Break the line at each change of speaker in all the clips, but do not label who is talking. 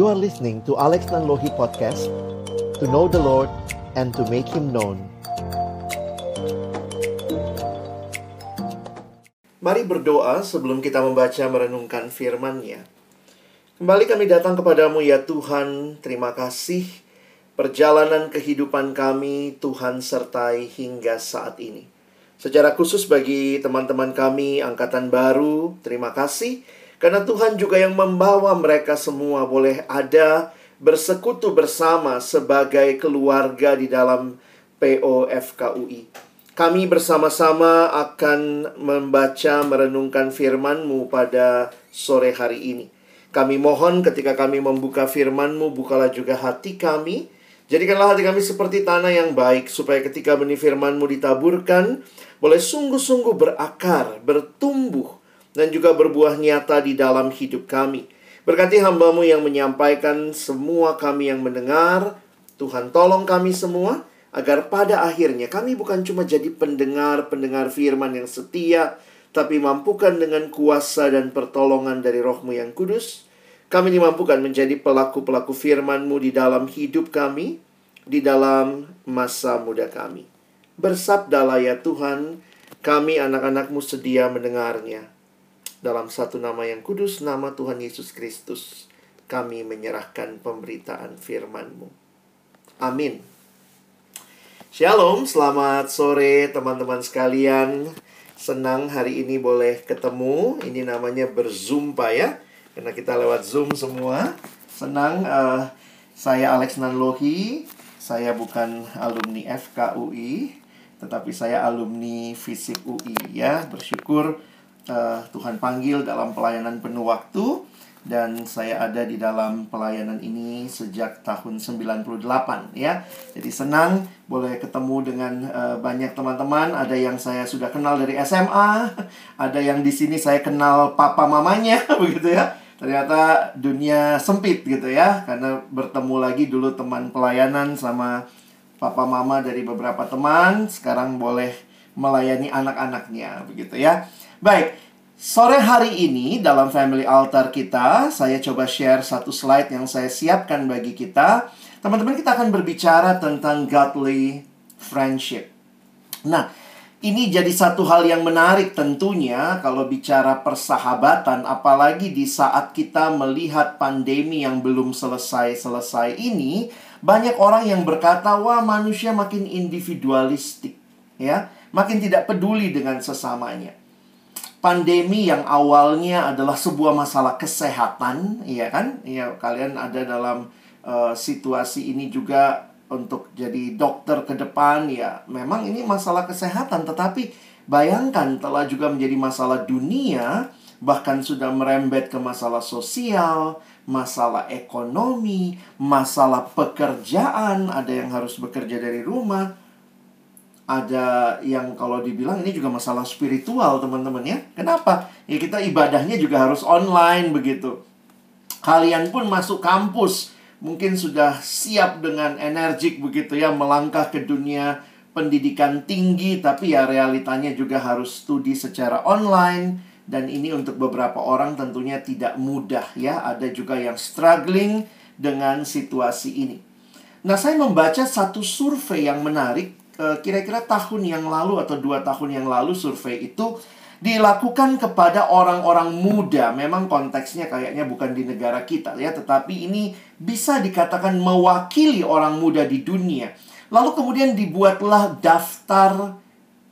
You are listening to Alex Nanlohi Podcast To know the Lord and to make Him known
Mari berdoa sebelum kita membaca merenungkan firman-Nya. Kembali kami datang kepadamu ya Tuhan, terima kasih perjalanan kehidupan kami Tuhan sertai hingga saat ini. Secara khusus bagi teman-teman kami angkatan baru, terima kasih karena Tuhan juga yang membawa mereka semua boleh ada bersekutu bersama sebagai keluarga di dalam POFKUI. Kami bersama-sama akan membaca merenungkan firman-Mu pada sore hari ini. Kami mohon ketika kami membuka firman-Mu, bukalah juga hati kami. Jadikanlah hati kami seperti tanah yang baik, supaya ketika benih firman-Mu ditaburkan, boleh sungguh-sungguh berakar, bertumbuh, dan juga berbuah nyata di dalam hidup kami. Berkati hambamu yang menyampaikan semua kami yang mendengar. Tuhan tolong kami semua agar pada akhirnya kami bukan cuma jadi pendengar-pendengar firman yang setia, tapi mampukan dengan kuasa dan pertolongan dari rohmu yang kudus, kami dimampukan menjadi pelaku-pelaku firman-Mu di dalam hidup kami, di dalam masa muda kami. Bersabdalah ya Tuhan, kami anak-anakmu sedia mendengarnya. Dalam satu nama yang kudus, nama Tuhan Yesus Kristus, kami menyerahkan pemberitaan firman-Mu. Amin. Shalom, selamat sore teman-teman sekalian. Senang hari ini boleh ketemu. Ini namanya berzumpa ya. Karena kita lewat Zoom semua. Senang uh, saya Alex Nanlohi. Saya bukan alumni FKUI, tetapi saya alumni Fisip UI ya. Bersyukur uh, Tuhan panggil dalam pelayanan penuh waktu dan saya ada di dalam pelayanan ini sejak tahun 98 ya. Jadi senang boleh ketemu dengan uh, banyak teman-teman. Ada yang saya sudah kenal dari SMA, ada yang di sini saya kenal papa mamanya begitu ya. Ternyata dunia sempit gitu ya karena bertemu lagi dulu teman pelayanan sama papa mama dari beberapa teman, sekarang boleh melayani anak-anaknya begitu ya. Baik, Sore hari ini dalam family altar kita, saya coba share satu slide yang saya siapkan bagi kita. Teman-teman, kita akan berbicara tentang godly friendship. Nah, ini jadi satu hal yang menarik tentunya kalau bicara persahabatan, apalagi di saat kita melihat pandemi yang belum selesai-selesai ini, banyak orang yang berkata, "Wah, manusia makin individualistik." Ya, makin tidak peduli dengan sesamanya pandemi yang awalnya adalah sebuah masalah kesehatan, iya kan? Iya, kalian ada dalam uh, situasi ini juga untuk jadi dokter ke depan, ya. Memang ini masalah kesehatan, tetapi bayangkan telah juga menjadi masalah dunia, bahkan sudah merembet ke masalah sosial, masalah ekonomi, masalah pekerjaan, ada yang harus bekerja dari rumah ada yang kalau dibilang ini juga masalah spiritual teman-teman ya. Kenapa? Ya kita ibadahnya juga harus online begitu. Kalian pun masuk kampus mungkin sudah siap dengan energik begitu ya melangkah ke dunia pendidikan tinggi tapi ya realitanya juga harus studi secara online dan ini untuk beberapa orang tentunya tidak mudah ya. Ada juga yang struggling dengan situasi ini. Nah, saya membaca satu survei yang menarik kira-kira tahun yang lalu atau dua tahun yang lalu survei itu dilakukan kepada orang-orang muda. Memang konteksnya kayaknya bukan di negara kita ya, tetapi ini bisa dikatakan mewakili orang muda di dunia. Lalu kemudian dibuatlah daftar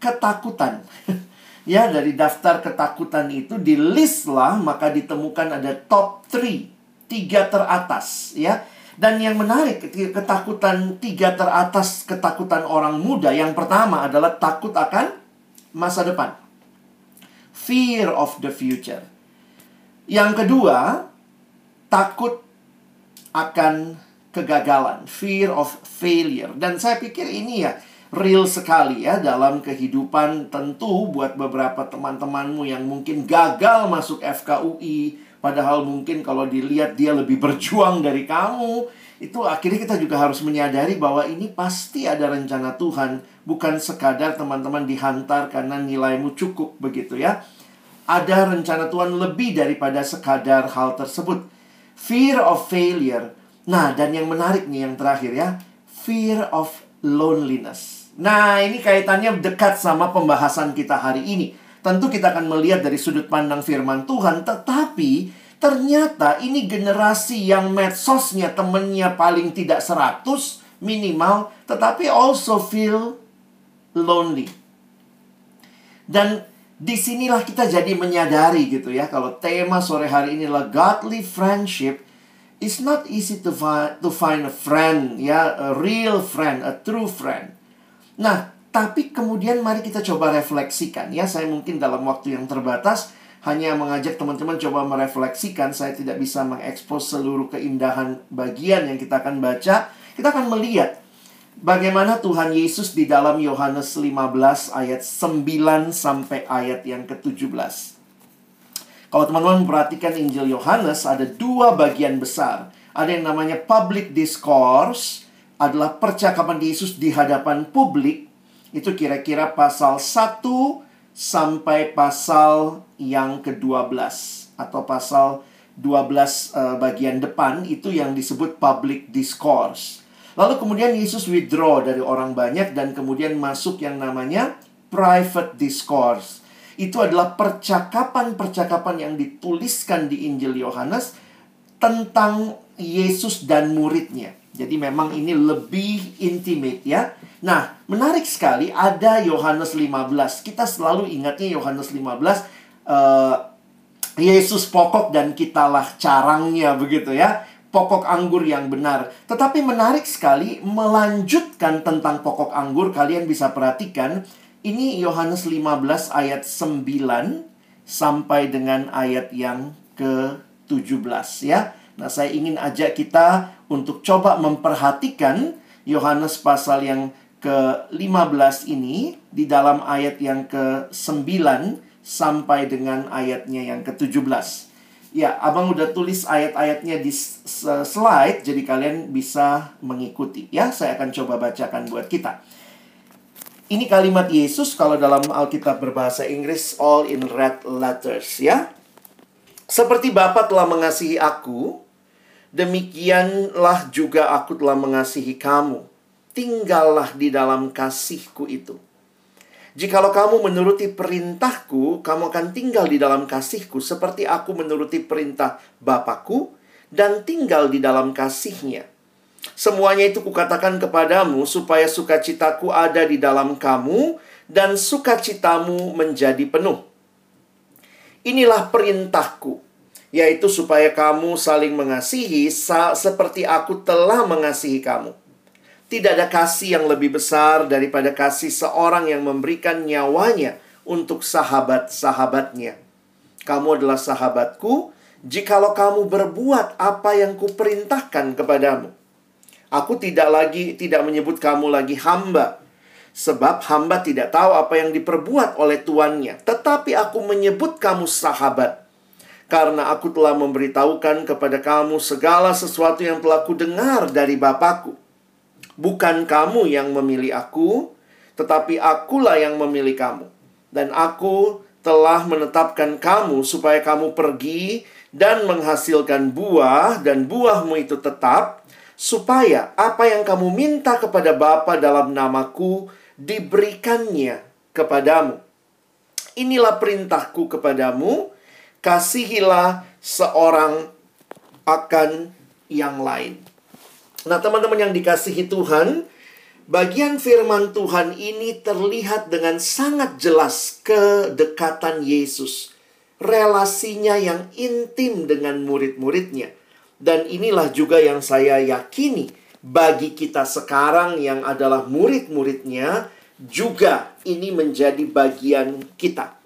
ketakutan. ya, dari daftar ketakutan itu di list lah maka ditemukan ada top 3, tiga teratas ya dan yang menarik, ketakutan tiga teratas ketakutan orang muda. Yang pertama adalah takut akan masa depan. Fear of the future. Yang kedua, takut akan kegagalan. Fear of failure. Dan saya pikir ini ya real sekali ya dalam kehidupan tentu buat beberapa teman-temanmu yang mungkin gagal masuk FKUI Padahal mungkin kalau dilihat dia lebih berjuang dari kamu, itu akhirnya kita juga harus menyadari bahwa ini pasti ada rencana Tuhan, bukan sekadar teman-teman dihantar karena nilaimu cukup begitu ya. Ada rencana Tuhan lebih daripada sekadar hal tersebut. fear of failure. Nah, dan yang menarik nih yang terakhir ya, fear of loneliness. Nah, ini kaitannya dekat sama pembahasan kita hari ini. Tentu kita akan melihat dari sudut pandang firman Tuhan, tetapi ternyata ini generasi yang medsosnya temennya paling tidak 100 minimal, tetapi also feel lonely. Dan di sinilah kita jadi menyadari gitu ya, kalau tema sore hari ini adalah godly friendship, it's not easy to find, to find a friend, ya, a real friend, a true friend. Nah, tapi kemudian mari kita coba refleksikan ya. Saya mungkin dalam waktu yang terbatas hanya mengajak teman-teman coba merefleksikan. Saya tidak bisa mengekspos seluruh keindahan bagian yang kita akan baca. Kita akan melihat bagaimana Tuhan Yesus di dalam Yohanes 15 ayat 9 sampai ayat yang ke-17. Kalau teman-teman perhatikan Injil Yohanes ada dua bagian besar. Ada yang namanya public discourse, adalah percakapan Yesus di hadapan publik. Itu kira-kira pasal 1 sampai pasal yang ke-12 atau pasal 12 uh, bagian depan itu yang disebut public discourse. Lalu kemudian Yesus withdraw dari orang banyak dan kemudian masuk yang namanya private discourse. Itu adalah percakapan-percakapan yang dituliskan di Injil Yohanes tentang Yesus dan muridnya. Jadi memang ini lebih intimate ya. Nah, menarik sekali ada Yohanes 15. Kita selalu ingatnya Yohanes 15 uh, Yesus pokok dan kitalah carangnya begitu ya. Pokok anggur yang benar. Tetapi menarik sekali melanjutkan tentang pokok anggur kalian bisa perhatikan ini Yohanes 15 ayat 9 sampai dengan ayat yang ke-17 ya. Nah, saya ingin ajak kita untuk coba memperhatikan Yohanes pasal yang ke-15 ini di dalam ayat yang ke-9 sampai dengan ayatnya yang ke-17. Ya, Abang udah tulis ayat-ayatnya di slide jadi kalian bisa mengikuti ya. Saya akan coba bacakan buat kita. Ini kalimat Yesus kalau dalam Alkitab berbahasa Inggris all in red letters ya. Seperti Bapa telah mengasihi aku, Demikianlah juga aku telah mengasihi kamu. Tinggallah di dalam kasihku itu. Jikalau kamu menuruti perintahku, kamu akan tinggal di dalam kasihku seperti aku menuruti perintah Bapakku dan tinggal di dalam kasihnya. Semuanya itu kukatakan kepadamu supaya sukacitaku ada di dalam kamu dan sukacitamu menjadi penuh. Inilah perintahku yaitu supaya kamu saling mengasihi seperti aku telah mengasihi kamu. Tidak ada kasih yang lebih besar daripada kasih seorang yang memberikan nyawanya untuk sahabat-sahabatnya. Kamu adalah sahabatku jikalau kamu berbuat apa yang kuperintahkan kepadamu. Aku tidak lagi tidak menyebut kamu lagi hamba, sebab hamba tidak tahu apa yang diperbuat oleh tuannya, tetapi aku menyebut kamu sahabat karena aku telah memberitahukan kepada kamu segala sesuatu yang telah kudengar dari Bapakku. Bukan kamu yang memilih aku, tetapi akulah yang memilih kamu. Dan aku telah menetapkan kamu supaya kamu pergi dan menghasilkan buah dan buahmu itu tetap supaya apa yang kamu minta kepada Bapa dalam namaku diberikannya kepadamu. Inilah perintahku kepadamu, kasihilah seorang akan yang lain. Nah, teman-teman yang dikasihi Tuhan, bagian firman Tuhan ini terlihat dengan sangat jelas kedekatan Yesus, relasinya yang intim dengan murid-muridnya. Dan inilah juga yang saya yakini bagi kita sekarang yang adalah murid-muridnya, juga ini menjadi bagian kita.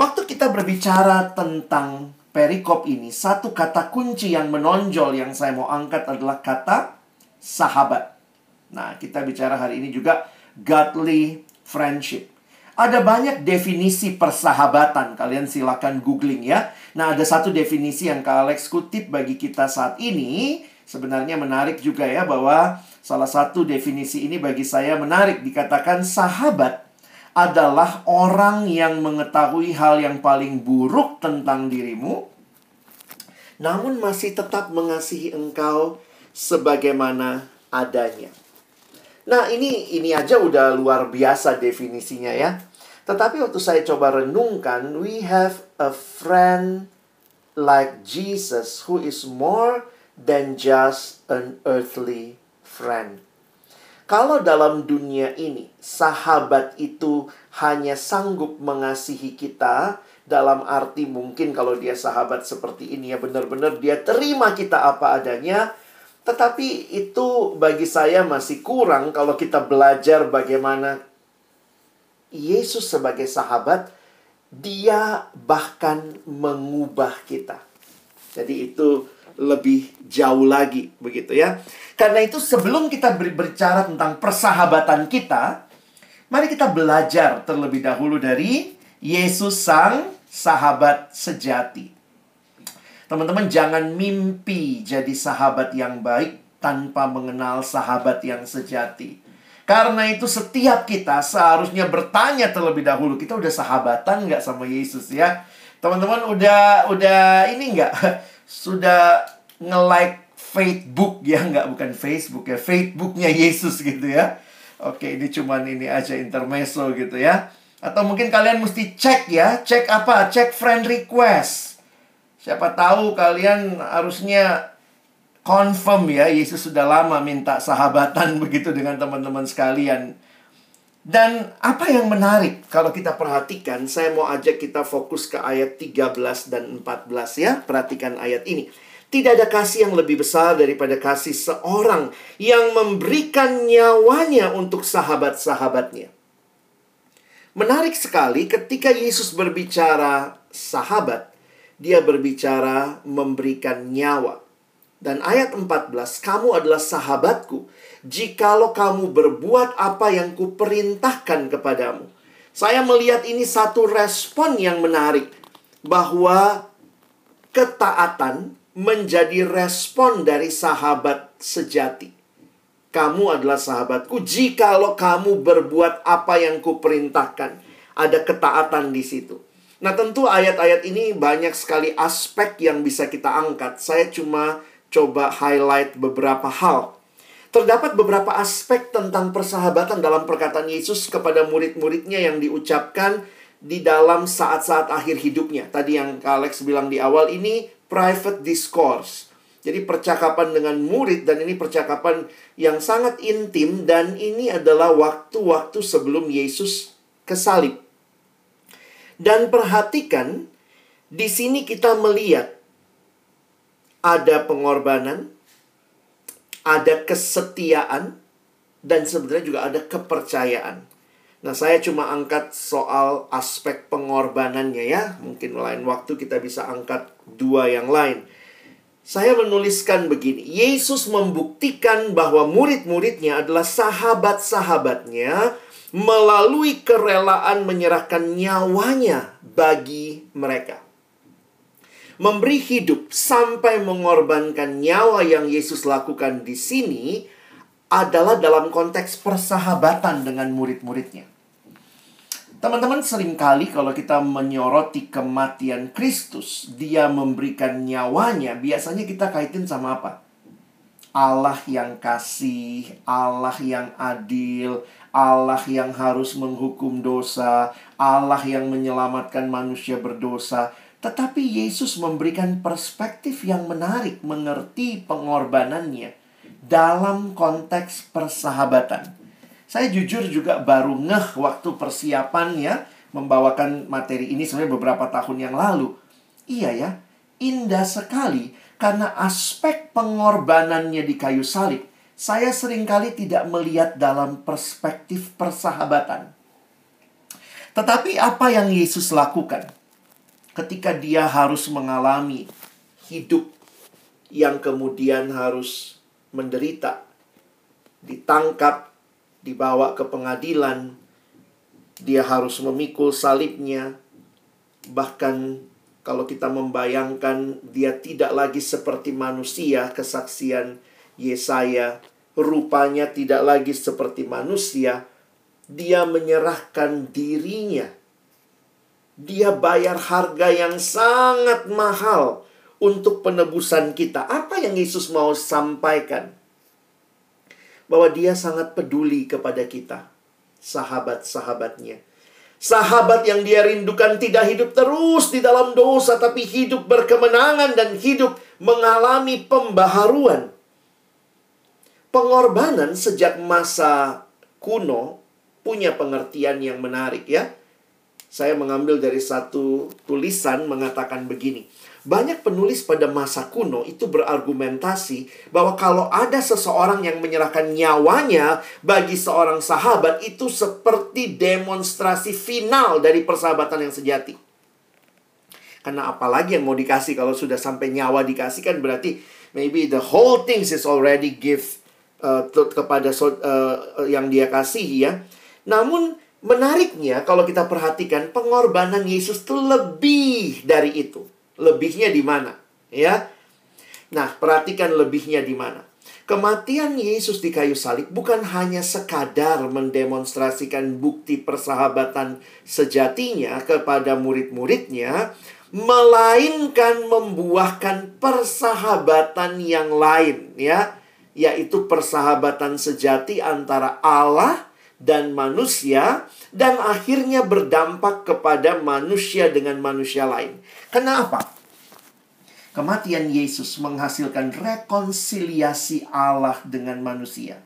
Waktu kita berbicara tentang perikop ini, satu kata kunci yang menonjol yang saya mau angkat adalah kata sahabat. Nah, kita bicara hari ini juga godly friendship. Ada banyak definisi persahabatan. Kalian silakan googling ya. Nah, ada satu definisi yang Kak Alex kutip bagi kita saat ini. Sebenarnya menarik juga ya bahwa salah satu definisi ini bagi saya menarik. Dikatakan sahabat adalah orang yang mengetahui hal yang paling buruk tentang dirimu namun masih tetap mengasihi engkau sebagaimana adanya. Nah, ini ini aja udah luar biasa definisinya ya. Tetapi waktu saya coba renungkan, we have a friend like Jesus who is more than just an earthly friend. Kalau dalam dunia ini sahabat itu hanya sanggup mengasihi kita dalam arti mungkin kalau dia sahabat seperti ini ya benar-benar dia terima kita apa adanya, tetapi itu bagi saya masih kurang kalau kita belajar bagaimana Yesus sebagai sahabat dia bahkan mengubah kita. Jadi itu lebih jauh lagi begitu ya. Karena itu sebelum kita berbicara tentang persahabatan kita, mari kita belajar terlebih dahulu dari Yesus sang sahabat sejati. Teman-teman jangan mimpi jadi sahabat yang baik tanpa mengenal sahabat yang sejati. Karena itu setiap kita seharusnya bertanya terlebih dahulu, kita udah sahabatan nggak sama Yesus ya? Teman-teman udah udah ini nggak? Sudah nge-like Facebook ya nggak bukan Facebook ya Facebooknya Yesus gitu ya. Oke ini cuman ini aja intermezzo gitu ya. Atau mungkin kalian mesti cek ya cek apa? Cek friend request. Siapa tahu kalian harusnya confirm ya Yesus sudah lama minta sahabatan begitu dengan teman-teman sekalian dan apa yang menarik kalau kita perhatikan, saya mau ajak kita fokus ke ayat 13 dan 14 ya. Perhatikan ayat ini. Tidak ada kasih yang lebih besar daripada kasih seorang yang memberikan nyawanya untuk sahabat-sahabatnya. Menarik sekali ketika Yesus berbicara sahabat, dia berbicara memberikan nyawa. Dan ayat 14, kamu adalah sahabatku jikalau kamu berbuat apa yang kuperintahkan kepadamu. Saya melihat ini satu respon yang menarik bahwa ketaatan menjadi respon dari sahabat sejati. Kamu adalah sahabatku jikalau kamu berbuat apa yang kuperintahkan. Ada ketaatan di situ. Nah, tentu ayat-ayat ini banyak sekali aspek yang bisa kita angkat. Saya cuma coba highlight beberapa hal. Terdapat beberapa aspek tentang persahabatan dalam perkataan Yesus kepada murid-muridnya yang diucapkan di dalam saat-saat akhir hidupnya. Tadi yang Alex bilang di awal ini private discourse. Jadi percakapan dengan murid dan ini percakapan yang sangat intim dan ini adalah waktu-waktu sebelum Yesus kesalib. Dan perhatikan di sini kita melihat ada pengorbanan, ada kesetiaan dan sebenarnya juga ada kepercayaan. Nah, saya cuma angkat soal aspek pengorbanannya ya. Mungkin lain waktu kita bisa angkat dua yang lain. Saya menuliskan begini, Yesus membuktikan bahwa murid-muridnya adalah sahabat-sahabatnya melalui kerelaan menyerahkan nyawanya bagi mereka. Memberi hidup sampai mengorbankan nyawa yang Yesus lakukan di sini adalah dalam konteks persahabatan dengan murid-muridnya. Teman-teman sering kali kalau kita menyoroti kematian Kristus, dia memberikan nyawanya, biasanya kita kaitin sama apa? Allah yang kasih, Allah yang adil, Allah yang harus menghukum dosa, Allah yang menyelamatkan manusia berdosa. Tetapi Yesus memberikan perspektif yang menarik mengerti pengorbanannya dalam konteks persahabatan. Saya jujur juga baru ngeh waktu persiapannya membawakan materi ini sebenarnya beberapa tahun yang lalu. Iya ya, indah sekali karena aspek pengorbanannya di kayu salib. Saya sering kali tidak melihat dalam perspektif persahabatan. Tetapi apa yang Yesus lakukan ketika dia harus mengalami hidup yang kemudian harus menderita, ditangkap, dibawa ke pengadilan, dia harus memikul salibnya. Bahkan kalau kita membayangkan dia tidak lagi seperti manusia, kesaksian Yesaya, rupanya tidak lagi seperti manusia, dia menyerahkan dirinya. Dia bayar harga yang sangat mahal untuk penebusan kita. Apa yang Yesus mau sampaikan? Bahwa dia sangat peduli kepada kita, sahabat-sahabatnya. Sahabat yang dia rindukan tidak hidup terus di dalam dosa, tapi hidup berkemenangan dan hidup mengalami pembaharuan. Pengorbanan sejak masa kuno punya pengertian yang menarik ya. Saya mengambil dari satu tulisan mengatakan begini. Banyak penulis pada masa kuno itu berargumentasi bahwa kalau ada seseorang yang menyerahkan nyawanya bagi seorang sahabat itu seperti demonstrasi final dari persahabatan yang sejati. Karena apalagi yang mau dikasih kalau sudah sampai nyawa dikasih kan berarti maybe the whole things is already give uh, kepada uh, yang dia kasih ya. Namun menariknya kalau kita perhatikan pengorbanan Yesus itu lebih dari itu. Lebihnya di mana? Ya. Nah, perhatikan lebihnya di mana. Kematian Yesus di kayu salib bukan hanya sekadar mendemonstrasikan bukti persahabatan sejatinya kepada murid-muridnya, melainkan membuahkan persahabatan yang lain, ya, yaitu persahabatan sejati antara Allah dan manusia dan akhirnya berdampak kepada manusia dengan manusia lain. Kenapa? Kematian Yesus menghasilkan rekonsiliasi Allah dengan manusia.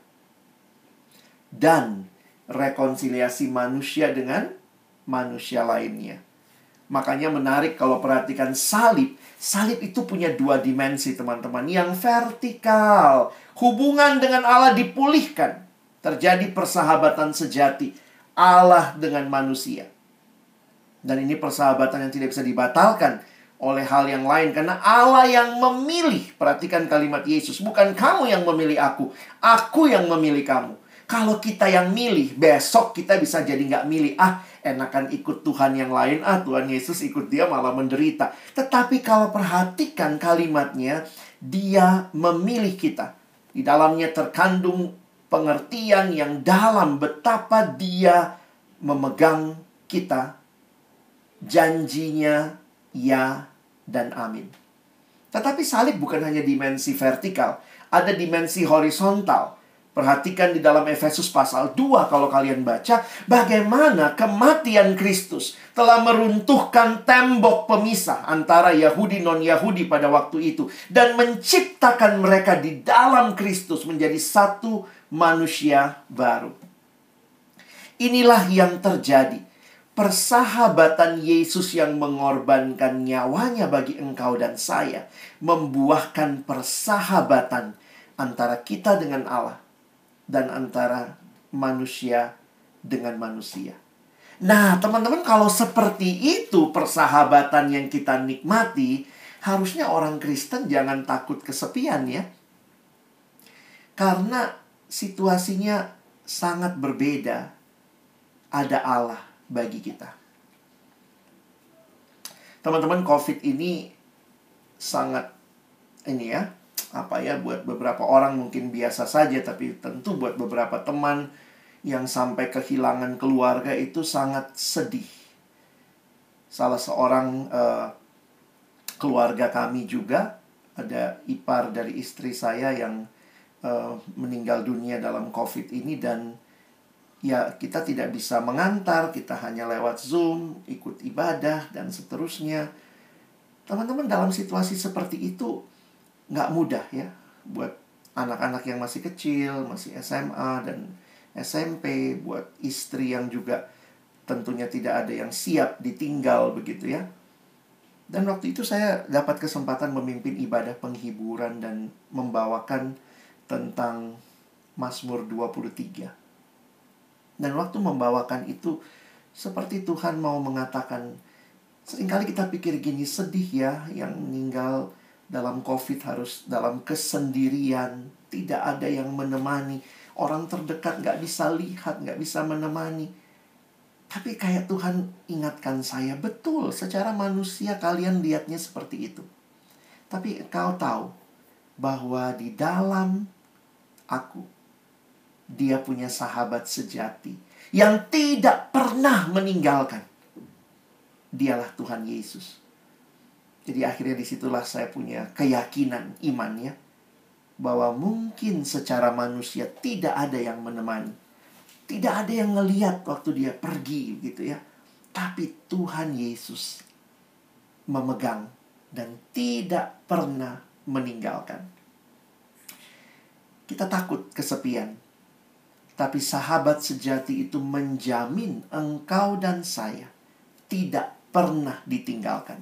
Dan rekonsiliasi manusia dengan manusia lainnya. Makanya menarik kalau perhatikan salib. Salib itu punya dua dimensi teman-teman. Yang vertikal. Hubungan dengan Allah dipulihkan. Terjadi persahabatan sejati. Allah dengan manusia. Dan ini persahabatan yang tidak bisa dibatalkan oleh hal yang lain karena Allah yang memilih. Perhatikan kalimat Yesus, bukan kamu yang memilih aku, aku yang memilih kamu. Kalau kita yang milih, besok kita bisa jadi nggak milih. Ah, enakan ikut Tuhan yang lain. Ah, Tuhan Yesus ikut dia malah menderita. Tetapi kalau perhatikan kalimatnya, dia memilih kita. Di dalamnya terkandung pengertian yang dalam betapa dia memegang kita janjinya ya dan amin. Tetapi salib bukan hanya dimensi vertikal, ada dimensi horizontal. Perhatikan di dalam Efesus pasal 2 kalau kalian baca bagaimana kematian Kristus telah meruntuhkan tembok pemisah antara Yahudi non-Yahudi pada waktu itu dan menciptakan mereka di dalam Kristus menjadi satu manusia baru. Inilah yang terjadi persahabatan Yesus yang mengorbankan nyawanya bagi engkau dan saya membuahkan persahabatan antara kita dengan Allah dan antara manusia dengan manusia. Nah, teman-teman, kalau seperti itu persahabatan yang kita nikmati, harusnya orang Kristen jangan takut kesepian ya. Karena situasinya sangat berbeda. Ada Allah bagi kita. Teman-teman, COVID ini sangat ini ya, apa ya buat beberapa orang mungkin biasa saja tapi tentu buat beberapa teman yang sampai kehilangan keluarga itu sangat sedih. Salah seorang uh, keluarga kami juga ada ipar dari istri saya yang uh, meninggal dunia dalam COVID ini dan ya kita tidak bisa mengantar, kita hanya lewat Zoom, ikut ibadah, dan seterusnya. Teman-teman dalam situasi seperti itu nggak mudah ya buat anak-anak yang masih kecil, masih SMA dan SMP, buat istri yang juga tentunya tidak ada yang siap ditinggal begitu ya. Dan waktu itu saya dapat kesempatan memimpin ibadah penghiburan dan membawakan tentang Mazmur 23. Dan waktu membawakan itu seperti Tuhan mau mengatakan sering kali kita pikir gini sedih ya yang meninggal dalam covid harus dalam kesendirian tidak ada yang menemani. Orang terdekat nggak bisa lihat nggak bisa menemani. Tapi kayak Tuhan ingatkan saya betul secara manusia kalian lihatnya seperti itu. Tapi kau tahu bahwa di dalam aku dia punya sahabat sejati yang tidak pernah meninggalkan. Dialah Tuhan Yesus. Jadi akhirnya di situlah saya punya keyakinan imannya bahwa mungkin secara manusia tidak ada yang menemani. Tidak ada yang ngeliat waktu dia pergi gitu ya. Tapi Tuhan Yesus memegang dan tidak pernah meninggalkan. Kita takut kesepian. Tapi sahabat sejati itu menjamin engkau dan saya tidak pernah ditinggalkan.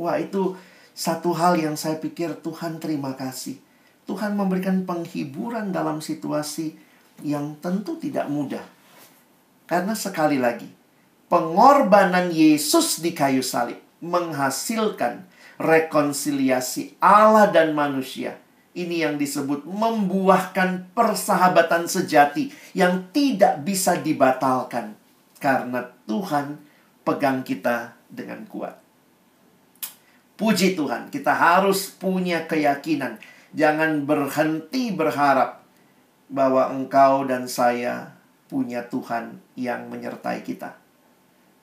Wah, itu satu hal yang saya pikir Tuhan terima kasih. Tuhan memberikan penghiburan dalam situasi yang tentu tidak mudah. Karena sekali lagi, pengorbanan Yesus di kayu salib menghasilkan rekonsiliasi Allah dan manusia. Ini yang disebut membuahkan persahabatan sejati yang tidak bisa dibatalkan karena Tuhan pegang kita dengan kuat. Puji Tuhan, kita harus punya keyakinan Jangan berhenti berharap bahwa engkau dan saya punya Tuhan yang menyertai kita.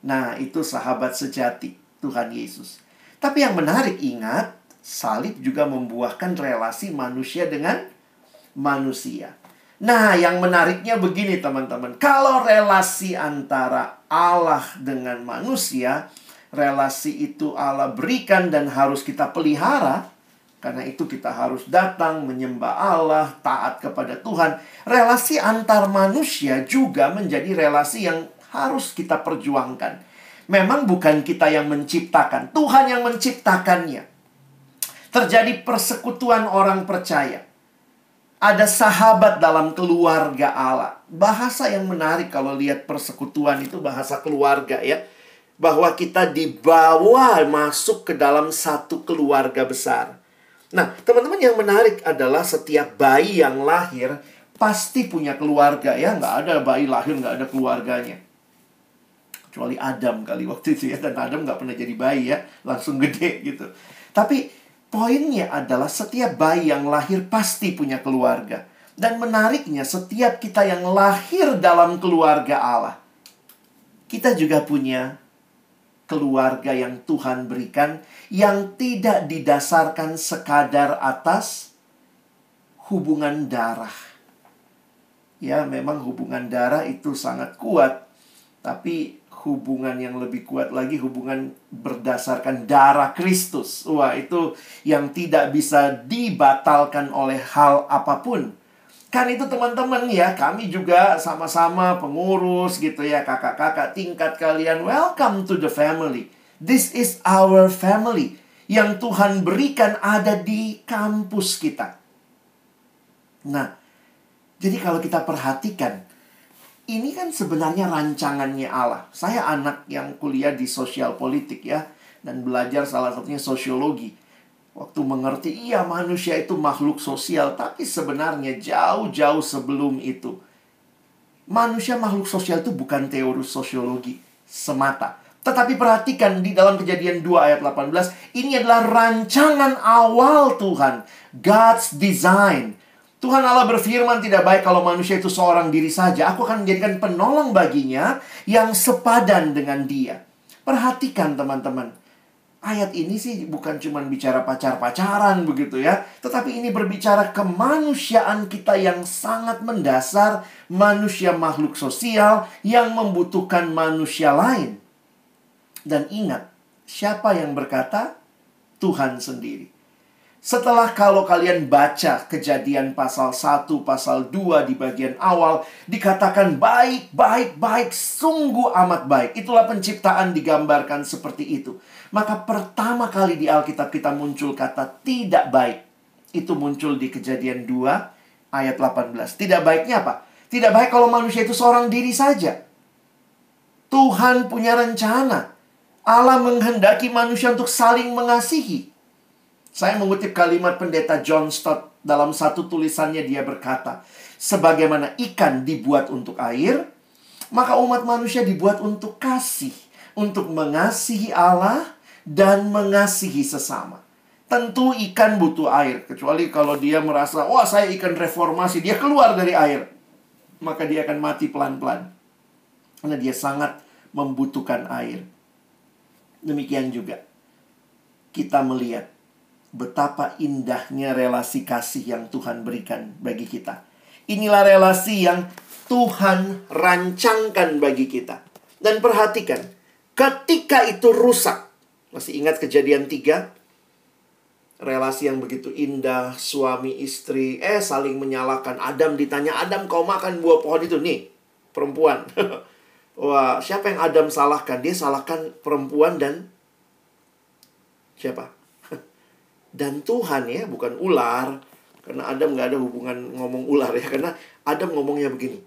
Nah, itu sahabat sejati Tuhan Yesus. Tapi yang menarik ingat, salib juga membuahkan relasi manusia dengan manusia. Nah, yang menariknya begini teman-teman. Kalau relasi antara Allah dengan manusia, relasi itu Allah berikan dan harus kita pelihara, karena itu kita harus datang menyembah Allah, taat kepada Tuhan. Relasi antar manusia juga menjadi relasi yang harus kita perjuangkan. Memang bukan kita yang menciptakan, Tuhan yang menciptakannya. Terjadi persekutuan orang percaya. Ada sahabat dalam keluarga Allah. Bahasa yang menarik kalau lihat persekutuan itu bahasa keluarga ya. Bahwa kita dibawa masuk ke dalam satu keluarga besar. Nah, teman-teman yang menarik adalah setiap bayi yang lahir pasti punya keluarga ya. Nggak ada bayi lahir nggak ada keluarganya. Kecuali Adam kali waktu itu ya. Dan Adam nggak pernah jadi bayi ya. Langsung gede gitu. Tapi poinnya adalah setiap bayi yang lahir pasti punya keluarga. Dan menariknya setiap kita yang lahir dalam keluarga Allah. Kita juga punya keluarga yang Tuhan berikan yang tidak didasarkan sekadar atas hubungan darah. Ya, memang hubungan darah itu sangat kuat, tapi hubungan yang lebih kuat lagi hubungan berdasarkan darah Kristus. Wah, itu yang tidak bisa dibatalkan oleh hal apa pun. Kan itu teman-teman ya, kami juga sama-sama pengurus gitu ya, kakak-kakak tingkat kalian. Welcome to the family. This is our family. Yang Tuhan berikan ada di kampus kita. Nah, jadi kalau kita perhatikan, ini kan sebenarnya rancangannya Allah. Saya anak yang kuliah di sosial politik ya, dan belajar salah satunya sosiologi. Waktu mengerti, iya manusia itu makhluk sosial, tapi sebenarnya jauh-jauh sebelum itu. Manusia makhluk sosial itu bukan teori sosiologi semata. Tetapi perhatikan di dalam kejadian 2 ayat 18, ini adalah rancangan awal Tuhan. God's design. Tuhan Allah berfirman tidak baik kalau manusia itu seorang diri saja. Aku akan menjadikan penolong baginya yang sepadan dengan dia. Perhatikan teman-teman ayat ini sih bukan cuma bicara pacar-pacaran begitu ya, tetapi ini berbicara kemanusiaan kita yang sangat mendasar, manusia makhluk sosial yang membutuhkan manusia lain. Dan ingat, siapa yang berkata? Tuhan sendiri. Setelah kalau kalian baca kejadian pasal 1, pasal 2 di bagian awal, dikatakan baik, baik, baik, sungguh amat baik. Itulah penciptaan digambarkan seperti itu. Maka pertama kali di Alkitab kita muncul kata tidak baik. Itu muncul di kejadian 2 ayat 18. Tidak baiknya apa? Tidak baik kalau manusia itu seorang diri saja. Tuhan punya rencana. Allah menghendaki manusia untuk saling mengasihi. Saya mengutip kalimat pendeta John Stott dalam satu tulisannya dia berkata, sebagaimana ikan dibuat untuk air, maka umat manusia dibuat untuk kasih, untuk mengasihi Allah dan mengasihi sesama. Tentu ikan butuh air, kecuali kalau dia merasa, wah saya ikan reformasi, dia keluar dari air. Maka dia akan mati pelan-pelan. Karena dia sangat membutuhkan air. Demikian juga. kita melihat betapa indahnya relasi kasih yang Tuhan berikan bagi kita. Inilah relasi yang Tuhan rancangkan bagi kita. Dan perhatikan, ketika itu rusak, masih ingat kejadian tiga? Relasi yang begitu indah, suami istri, eh saling menyalahkan. Adam ditanya, Adam kau makan buah pohon itu? Nih, perempuan. Wah, siapa yang Adam salahkan? Dia salahkan perempuan dan siapa? Dan Tuhan ya, bukan ular. Karena Adam nggak ada hubungan ngomong ular ya. Karena Adam ngomongnya begini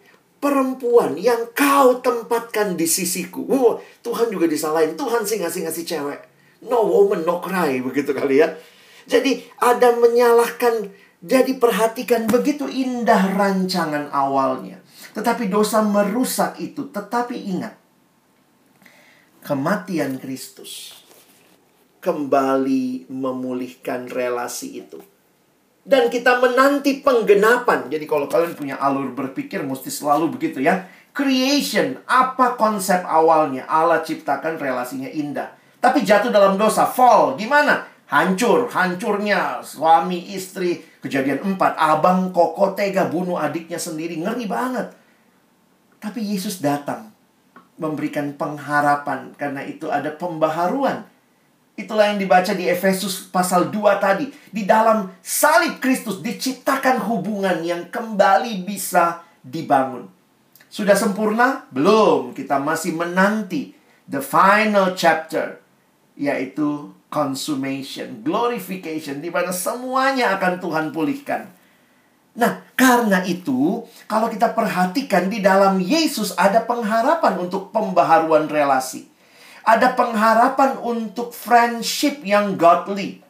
perempuan yang kau tempatkan di sisiku. Wow, Tuhan juga disalahin. Tuhan sih ngasih-ngasih cewek. No woman, no cry. Begitu kali ya. Jadi ada menyalahkan. Jadi perhatikan begitu indah rancangan awalnya. Tetapi dosa merusak itu. Tetapi ingat. Kematian Kristus. Kembali memulihkan relasi itu dan kita menanti penggenapan. Jadi kalau kalian punya alur berpikir mesti selalu begitu ya. Creation, apa konsep awalnya? Allah ciptakan relasinya indah. Tapi jatuh dalam dosa, fall. Gimana? Hancur, hancurnya suami istri. Kejadian 4, abang koko tega bunuh adiknya sendiri. Ngeri banget. Tapi Yesus datang memberikan pengharapan karena itu ada pembaharuan Itulah yang dibaca di Efesus pasal 2 tadi. Di dalam salib Kristus diciptakan hubungan yang kembali bisa dibangun. Sudah sempurna? Belum. Kita masih menanti the final chapter yaitu consummation, glorification di mana semuanya akan Tuhan pulihkan. Nah, karena itu, kalau kita perhatikan di dalam Yesus ada pengharapan untuk pembaharuan relasi. Ada pengharapan untuk friendship yang godly.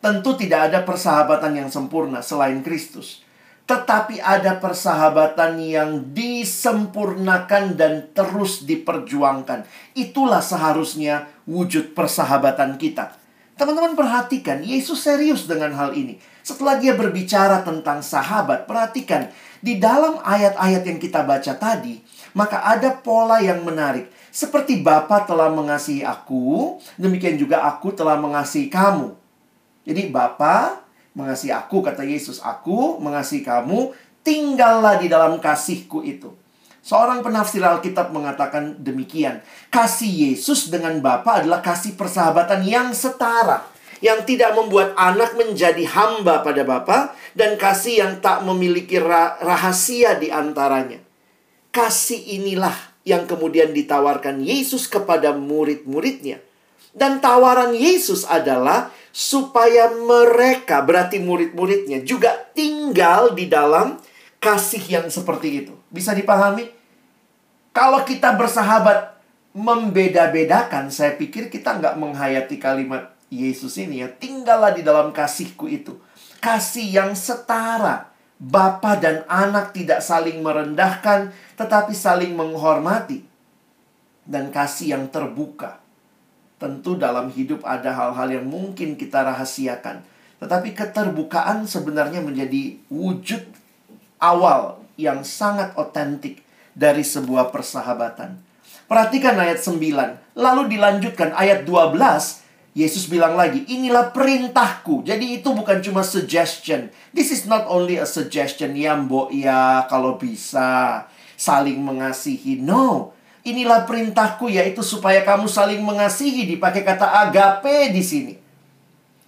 Tentu tidak ada persahabatan yang sempurna selain Kristus. Tetapi ada persahabatan yang disempurnakan dan terus diperjuangkan. Itulah seharusnya wujud persahabatan kita. Teman-teman perhatikan, Yesus serius dengan hal ini. Setelah dia berbicara tentang sahabat, perhatikan. Di dalam ayat-ayat yang kita baca tadi, maka ada pola yang menarik. Seperti Bapa telah mengasihi aku, demikian juga aku telah mengasihi kamu. Jadi Bapa mengasihi aku, kata Yesus, aku mengasihi kamu, tinggallah di dalam kasihku itu. Seorang penafsir Alkitab mengatakan demikian. Kasih Yesus dengan Bapa adalah kasih persahabatan yang setara. Yang tidak membuat anak menjadi hamba pada Bapa dan kasih yang tak memiliki rahasia di antaranya. Kasih inilah yang kemudian ditawarkan Yesus kepada murid-muridnya. Dan tawaran Yesus adalah supaya mereka, berarti murid-muridnya, juga tinggal di dalam kasih yang seperti itu. Bisa dipahami? Kalau kita bersahabat membeda-bedakan, saya pikir kita nggak menghayati kalimat Yesus ini ya. Tinggallah di dalam kasihku itu. Kasih yang setara Bapa dan anak tidak saling merendahkan, tetapi saling menghormati dan kasih yang terbuka. Tentu dalam hidup ada hal-hal yang mungkin kita rahasiakan, tetapi keterbukaan sebenarnya menjadi wujud awal yang sangat otentik dari sebuah persahabatan. Perhatikan ayat 9, lalu dilanjutkan ayat 12 Yesus bilang lagi, inilah perintahku. Jadi itu bukan cuma suggestion. This is not only a suggestion, ya mbok ya kalau bisa saling mengasihi. No, inilah perintahku yaitu supaya kamu saling mengasihi. Dipakai kata agape di sini.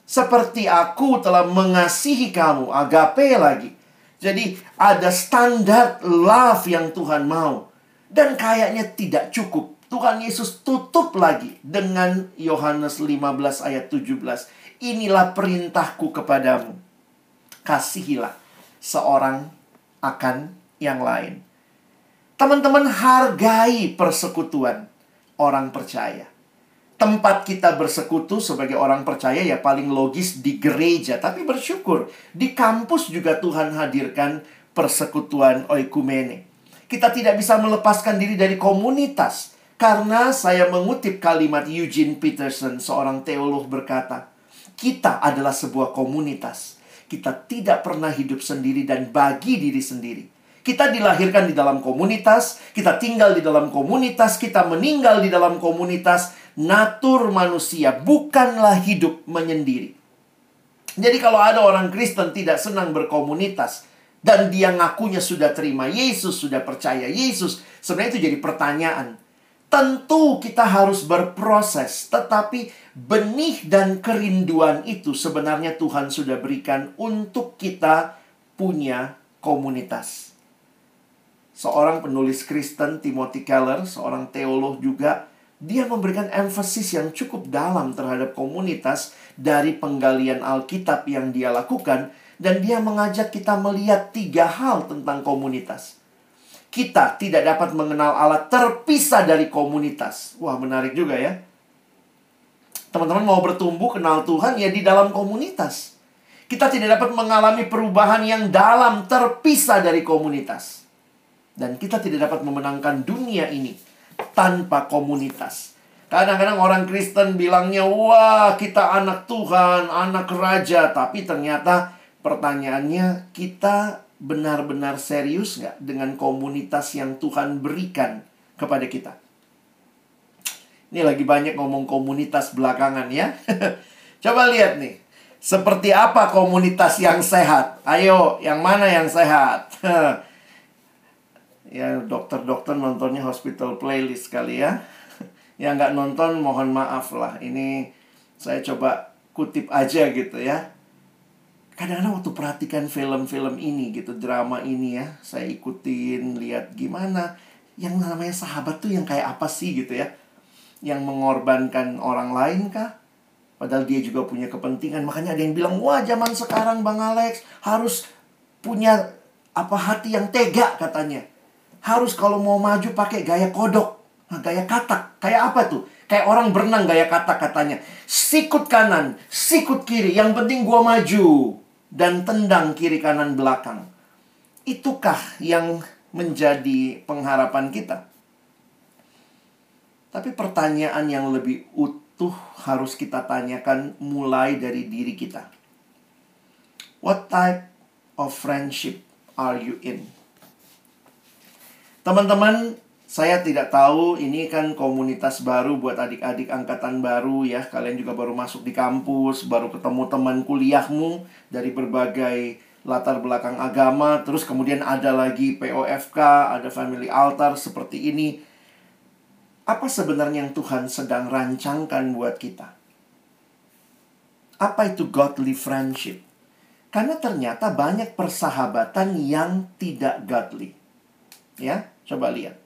Seperti aku telah mengasihi kamu, agape lagi. Jadi ada standar love yang Tuhan mau. Dan kayaknya tidak cukup Tuhan Yesus tutup lagi dengan Yohanes 15 ayat 17. Inilah perintahku kepadamu. Kasihilah seorang akan yang lain. Teman-teman hargai persekutuan orang percaya. Tempat kita bersekutu sebagai orang percaya ya paling logis di gereja. Tapi bersyukur di kampus juga Tuhan hadirkan persekutuan oikumene. Kita tidak bisa melepaskan diri dari komunitas karena saya mengutip kalimat Eugene Peterson, seorang teolog berkata, kita adalah sebuah komunitas. Kita tidak pernah hidup sendiri dan bagi diri sendiri. Kita dilahirkan di dalam komunitas, kita tinggal di dalam komunitas, kita meninggal di dalam komunitas, natur manusia, bukanlah hidup menyendiri. Jadi kalau ada orang Kristen tidak senang berkomunitas dan dia ngakunya sudah terima Yesus, sudah percaya Yesus, sebenarnya itu jadi pertanyaan. Tentu kita harus berproses, tetapi benih dan kerinduan itu sebenarnya Tuhan sudah berikan untuk kita punya komunitas. Seorang penulis Kristen, Timothy Keller, seorang teolog juga, dia memberikan emphasis yang cukup dalam terhadap komunitas dari penggalian Alkitab yang dia lakukan dan dia mengajak kita melihat tiga hal tentang komunitas. Kita tidak dapat mengenal Allah terpisah dari komunitas. Wah, menarik juga ya. Teman-teman mau bertumbuh kenal Tuhan ya di dalam komunitas. Kita tidak dapat mengalami perubahan yang dalam terpisah dari komunitas. Dan kita tidak dapat memenangkan dunia ini tanpa komunitas. Kadang-kadang orang Kristen bilangnya, wah kita anak Tuhan, anak raja. Tapi ternyata pertanyaannya, kita benar-benar serius nggak dengan komunitas yang Tuhan berikan kepada kita? Ini lagi banyak ngomong komunitas belakangan ya. Coba lihat nih. Seperti apa komunitas yang sehat? Ayo, yang mana yang sehat? ya dokter-dokter nontonnya hospital playlist kali ya yang nggak nonton mohon maaf lah ini saya coba kutip aja gitu ya kadang-kadang waktu perhatikan film-film ini gitu drama ini ya saya ikutin lihat gimana yang namanya sahabat tuh yang kayak apa sih gitu ya yang mengorbankan orang lain kah padahal dia juga punya kepentingan makanya ada yang bilang wah zaman sekarang bang Alex harus punya apa hati yang tega katanya harus kalau mau maju pakai gaya kodok. Nah, gaya katak. Kayak apa tuh? Kayak orang berenang gaya katak katanya. Sikut kanan, sikut kiri. Yang penting gua maju. Dan tendang kiri kanan belakang. Itukah yang menjadi pengharapan kita? Tapi pertanyaan yang lebih utuh harus kita tanyakan mulai dari diri kita. What type of friendship are you in? Teman-teman, saya tidak tahu ini kan komunitas baru buat adik-adik angkatan baru ya. Kalian juga baru masuk di kampus, baru ketemu teman kuliahmu dari berbagai latar belakang agama, terus kemudian ada lagi POFK, ada family altar seperti ini. Apa sebenarnya yang Tuhan sedang rancangkan buat kita? Apa itu godly friendship? Karena ternyata banyak persahabatan yang tidak godly. Ya, Coba lihat.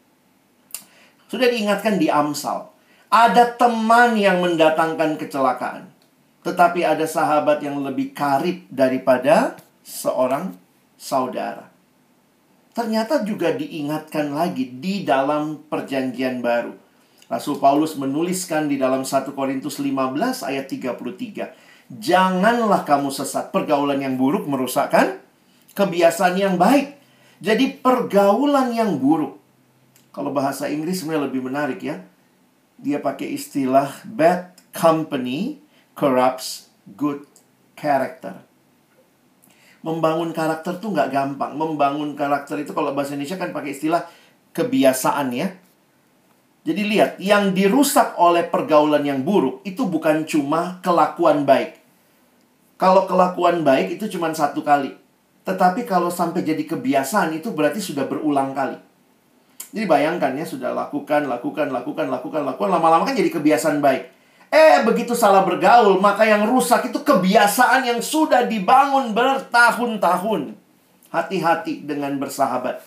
Sudah diingatkan di Amsal. Ada teman yang mendatangkan kecelakaan. Tetapi ada sahabat yang lebih karib daripada seorang saudara. Ternyata juga diingatkan lagi di dalam perjanjian baru. Rasul Paulus menuliskan di dalam 1 Korintus 15 ayat 33. Janganlah kamu sesat. Pergaulan yang buruk merusakkan kebiasaan yang baik. Jadi pergaulan yang buruk. Kalau bahasa Inggris sebenarnya lebih menarik ya. Dia pakai istilah bad company corrupts good character. Membangun karakter tuh nggak gampang. Membangun karakter itu kalau bahasa Indonesia kan pakai istilah kebiasaan ya. Jadi lihat, yang dirusak oleh pergaulan yang buruk itu bukan cuma kelakuan baik. Kalau kelakuan baik itu cuma satu kali. Tetapi kalau sampai jadi kebiasaan itu berarti sudah berulang kali. Jadi bayangkan ya, sudah lakukan, lakukan, lakukan, lakukan, lakukan. Lama-lama kan jadi kebiasaan baik. Eh, begitu salah bergaul, maka yang rusak itu kebiasaan yang sudah dibangun bertahun-tahun. Hati-hati dengan bersahabat.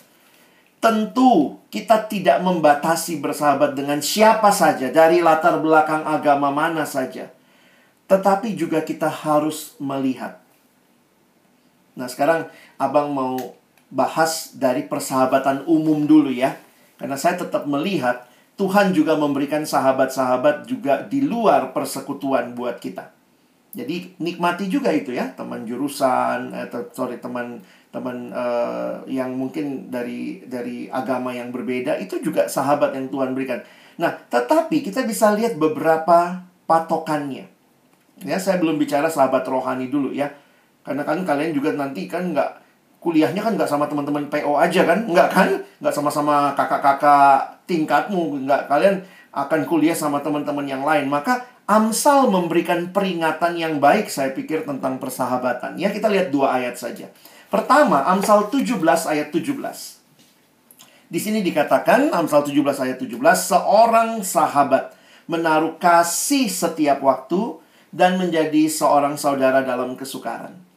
Tentu kita tidak membatasi bersahabat dengan siapa saja, dari latar belakang agama mana saja. Tetapi juga kita harus melihat Nah, sekarang Abang mau bahas dari persahabatan umum dulu ya. Karena saya tetap melihat Tuhan juga memberikan sahabat-sahabat juga di luar persekutuan buat kita. Jadi nikmati juga itu ya, teman jurusan atau eh, sorry teman teman uh, yang mungkin dari dari agama yang berbeda itu juga sahabat yang Tuhan berikan. Nah, tetapi kita bisa lihat beberapa patokannya. Ya, saya belum bicara sahabat rohani dulu ya. Karena kan kalian juga nanti kan nggak kuliahnya kan nggak sama teman-teman PO aja kan nggak kan nggak sama-sama kakak-kakak tingkatmu nggak kalian akan kuliah sama teman-teman yang lain. Maka Amsal memberikan peringatan yang baik saya pikir tentang persahabatan. Ya, kita lihat dua ayat saja. Pertama, Amsal 17 ayat 17. Di sini dikatakan Amsal 17 ayat 17, seorang sahabat menaruh kasih setiap waktu dan menjadi seorang saudara dalam kesukaran.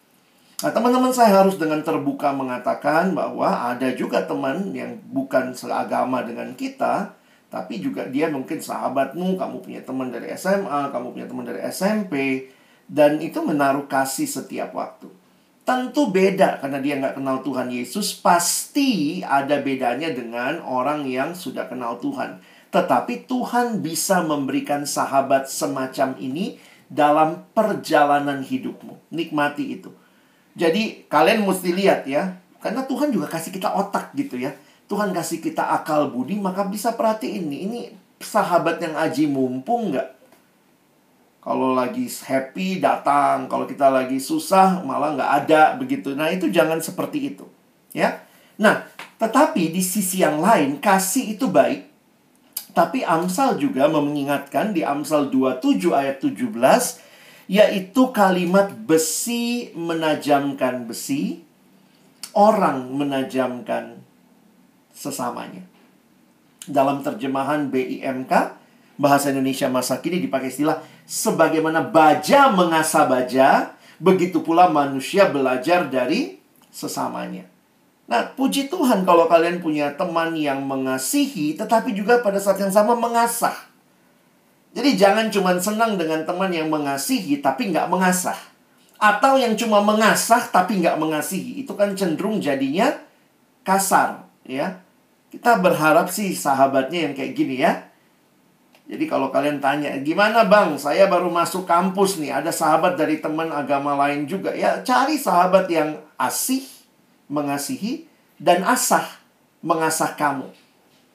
Nah, teman-teman saya harus dengan terbuka mengatakan bahwa ada juga teman yang bukan seagama dengan kita, tapi juga dia mungkin sahabatmu, kamu punya teman dari SMA, kamu punya teman dari SMP, dan itu menaruh kasih setiap waktu. Tentu beda karena dia nggak kenal Tuhan Yesus, pasti ada bedanya dengan orang yang sudah kenal Tuhan. Tetapi Tuhan bisa memberikan sahabat semacam ini dalam perjalanan hidupmu. Nikmati itu. Jadi kalian mesti lihat ya, karena Tuhan juga kasih kita otak gitu ya. Tuhan kasih kita akal budi, maka bisa perhatiin nih, ini sahabat yang aji mumpung nggak? Kalau lagi happy datang, kalau kita lagi susah malah nggak ada begitu. Nah itu jangan seperti itu, ya. Nah, tetapi di sisi yang lain kasih itu baik, tapi Amsal juga mengingatkan di Amsal 27 ayat 17 yaitu kalimat besi menajamkan besi, orang menajamkan sesamanya. Dalam terjemahan BIMK, bahasa Indonesia masa kini dipakai istilah sebagaimana baja mengasah baja, begitu pula manusia belajar dari sesamanya. Nah, puji Tuhan kalau kalian punya teman yang mengasihi, tetapi juga pada saat yang sama mengasah. Jadi jangan cuma senang dengan teman yang mengasihi, tapi nggak mengasah. Atau yang cuma mengasah, tapi nggak mengasihi. Itu kan cenderung jadinya kasar, ya. Kita berharap sih sahabatnya yang kayak gini ya. Jadi kalau kalian tanya, gimana bang? Saya baru masuk kampus nih, ada sahabat dari teman agama lain juga. Ya cari sahabat yang asih, mengasihi, dan asah, mengasah kamu.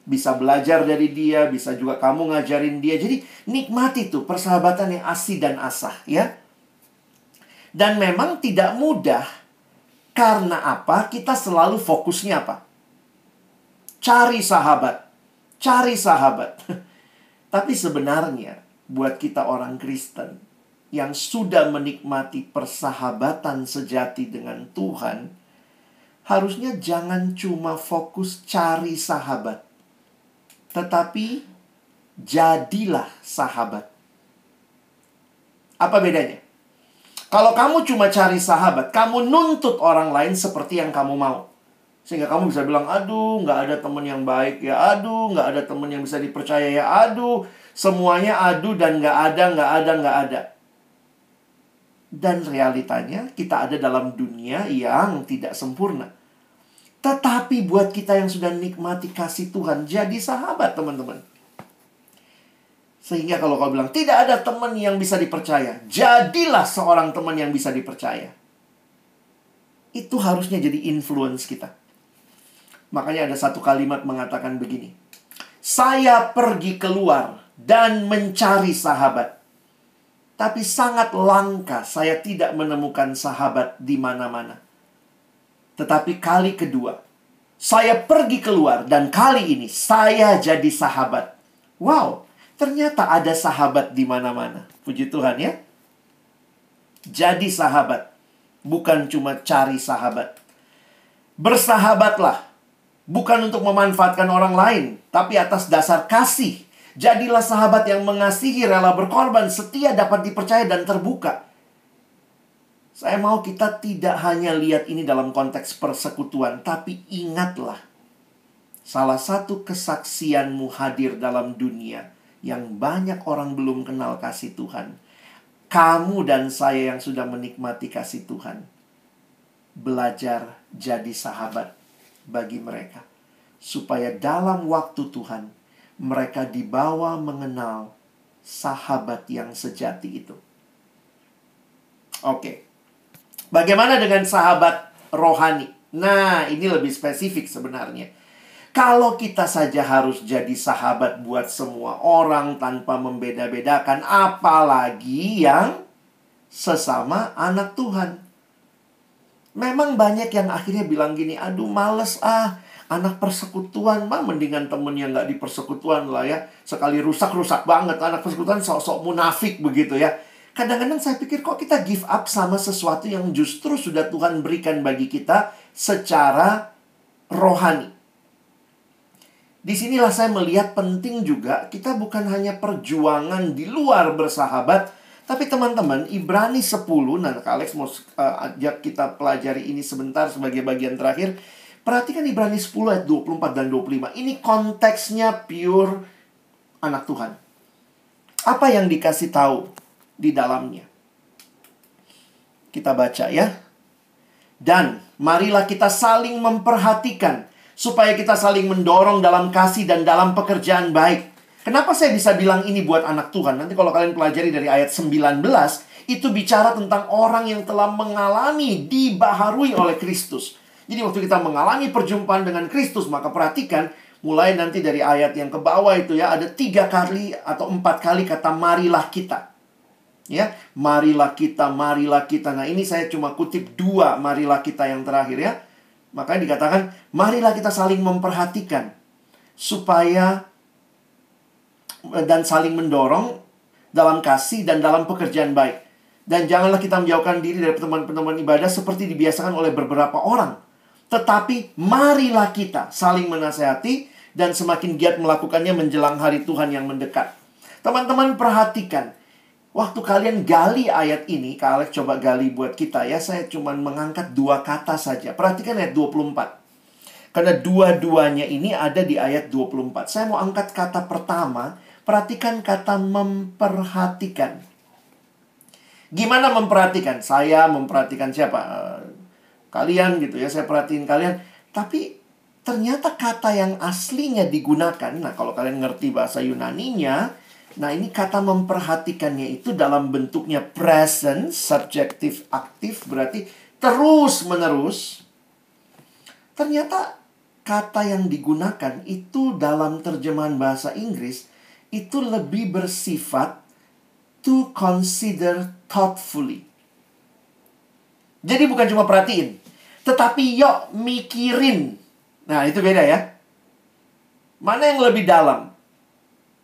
Bisa belajar dari dia, bisa juga kamu ngajarin dia. Jadi nikmati tuh persahabatan yang asih dan asah ya. Dan memang tidak mudah. Karena apa? Kita selalu fokusnya apa? Cari sahabat. Cari sahabat. Tapi sebenarnya buat kita orang Kristen yang sudah menikmati persahabatan sejati dengan Tuhan, harusnya jangan cuma fokus cari sahabat, tetapi jadilah sahabat. Apa bedanya? Kalau kamu cuma cari sahabat, kamu nuntut orang lain seperti yang kamu mau. Sehingga kamu bisa bilang, aduh nggak ada teman yang baik ya, aduh nggak ada teman yang bisa dipercaya ya, aduh semuanya aduh dan nggak ada, nggak ada, nggak ada. Dan realitanya kita ada dalam dunia yang tidak sempurna. Tetapi buat kita yang sudah nikmati kasih Tuhan, jadi sahabat teman-teman. Sehingga kalau kau bilang, tidak ada teman yang bisa dipercaya. Jadilah seorang teman yang bisa dipercaya. Itu harusnya jadi influence kita. Makanya ada satu kalimat mengatakan begini. Saya pergi keluar dan mencari sahabat. Tapi sangat langka saya tidak menemukan sahabat di mana-mana. Tetapi kali kedua, saya pergi keluar dan kali ini saya jadi sahabat. Wow, ternyata ada sahabat di mana-mana. Puji Tuhan ya. Jadi sahabat, bukan cuma cari sahabat. Bersahabatlah bukan untuk memanfaatkan orang lain, tapi atas dasar kasih. Jadilah sahabat yang mengasihi, rela berkorban, setia dapat dipercaya dan terbuka. Saya mau kita tidak hanya lihat ini dalam konteks persekutuan, tapi ingatlah salah satu kesaksianmu hadir dalam dunia yang banyak orang belum kenal kasih Tuhan. Kamu dan saya yang sudah menikmati kasih Tuhan, belajar jadi sahabat bagi mereka, supaya dalam waktu Tuhan mereka dibawa mengenal sahabat yang sejati itu. Oke, bagaimana dengan sahabat rohani? Nah, ini lebih spesifik sebenarnya. Kalau kita saja harus jadi sahabat buat semua orang tanpa membeda-bedakan, apalagi yang sesama anak Tuhan. Memang banyak yang akhirnya bilang gini, aduh males ah, Anak persekutuan mah mendingan temen yang nggak di persekutuan lah ya. Sekali rusak-rusak banget. Anak persekutuan sok-sok munafik begitu ya. Kadang-kadang saya pikir kok kita give up sama sesuatu yang justru sudah Tuhan berikan bagi kita secara rohani. Di sinilah saya melihat penting juga kita bukan hanya perjuangan di luar bersahabat, tapi teman-teman, Ibrani 10, nah Alex mau uh, ajak kita pelajari ini sebentar sebagai bagian terakhir. Perhatikan Ibrani 10 ayat 24 dan 25. Ini konteksnya pure anak Tuhan. Apa yang dikasih tahu di dalamnya? Kita baca ya. Dan marilah kita saling memperhatikan supaya kita saling mendorong dalam kasih dan dalam pekerjaan baik. Kenapa saya bisa bilang ini buat anak Tuhan? Nanti kalau kalian pelajari dari ayat 19, itu bicara tentang orang yang telah mengalami dibaharui oleh Kristus. Jadi waktu kita mengalami perjumpaan dengan Kristus, maka perhatikan mulai nanti dari ayat yang ke bawah itu ya ada tiga kali atau empat kali kata marilah kita. Ya, marilah kita, marilah kita. Nah ini saya cuma kutip dua marilah kita yang terakhir ya. Makanya dikatakan marilah kita saling memperhatikan supaya dan saling mendorong dalam kasih dan dalam pekerjaan baik. Dan janganlah kita menjauhkan diri dari pertemuan-pertemuan ibadah seperti dibiasakan oleh beberapa orang. Tetapi marilah kita saling menasehati dan semakin giat melakukannya menjelang hari Tuhan yang mendekat. Teman-teman perhatikan, waktu kalian gali ayat ini, Kak Alex coba gali buat kita ya, saya cuma mengangkat dua kata saja. Perhatikan ayat 24. Karena dua-duanya ini ada di ayat 24. Saya mau angkat kata pertama, Perhatikan kata memperhatikan. Gimana memperhatikan? Saya memperhatikan siapa? Eh, kalian gitu ya, saya perhatiin kalian. Tapi ternyata kata yang aslinya digunakan, nah kalau kalian ngerti bahasa Yunaninya, nah ini kata memperhatikannya itu dalam bentuknya present, subjektif, aktif, berarti terus menerus. Ternyata kata yang digunakan itu dalam terjemahan bahasa Inggris itu lebih bersifat to consider thoughtfully. Jadi bukan cuma perhatiin, tetapi yuk mikirin. Nah, itu beda ya. Mana yang lebih dalam?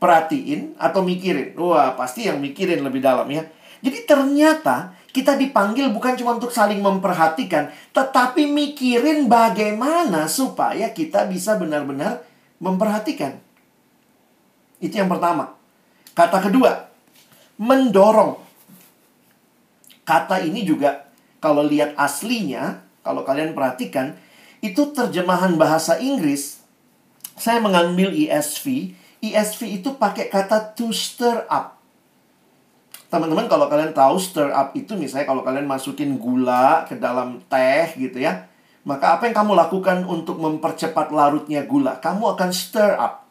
Perhatiin atau mikirin? Wah, pasti yang mikirin lebih dalam ya. Jadi ternyata kita dipanggil bukan cuma untuk saling memperhatikan, tetapi mikirin bagaimana supaya kita bisa benar-benar memperhatikan. Itu yang pertama. Kata kedua, mendorong. Kata ini juga kalau lihat aslinya, kalau kalian perhatikan, itu terjemahan bahasa Inggris. Saya mengambil ESV. ESV itu pakai kata to stir up. Teman-teman kalau kalian tahu stir up itu misalnya kalau kalian masukin gula ke dalam teh gitu ya. Maka apa yang kamu lakukan untuk mempercepat larutnya gula? Kamu akan stir up.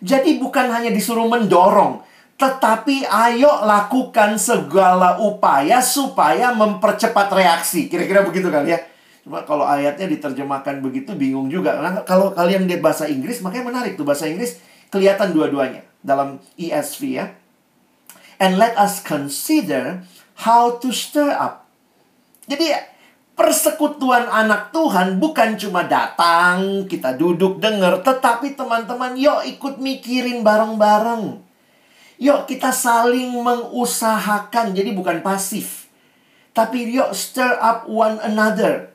Jadi bukan hanya disuruh mendorong, tetapi ayo lakukan segala upaya supaya mempercepat reaksi. Kira-kira begitu kali ya. Cuma kalau ayatnya diterjemahkan begitu bingung juga. Nah, kalau kalian lihat bahasa Inggris, makanya menarik tuh bahasa Inggris kelihatan dua-duanya dalam ESV ya. And let us consider how to stir up. Jadi persekutuan anak Tuhan bukan cuma datang, kita duduk dengar, tetapi teman-teman yuk ikut mikirin bareng-bareng. Yuk kita saling mengusahakan, jadi bukan pasif. Tapi yuk stir up one another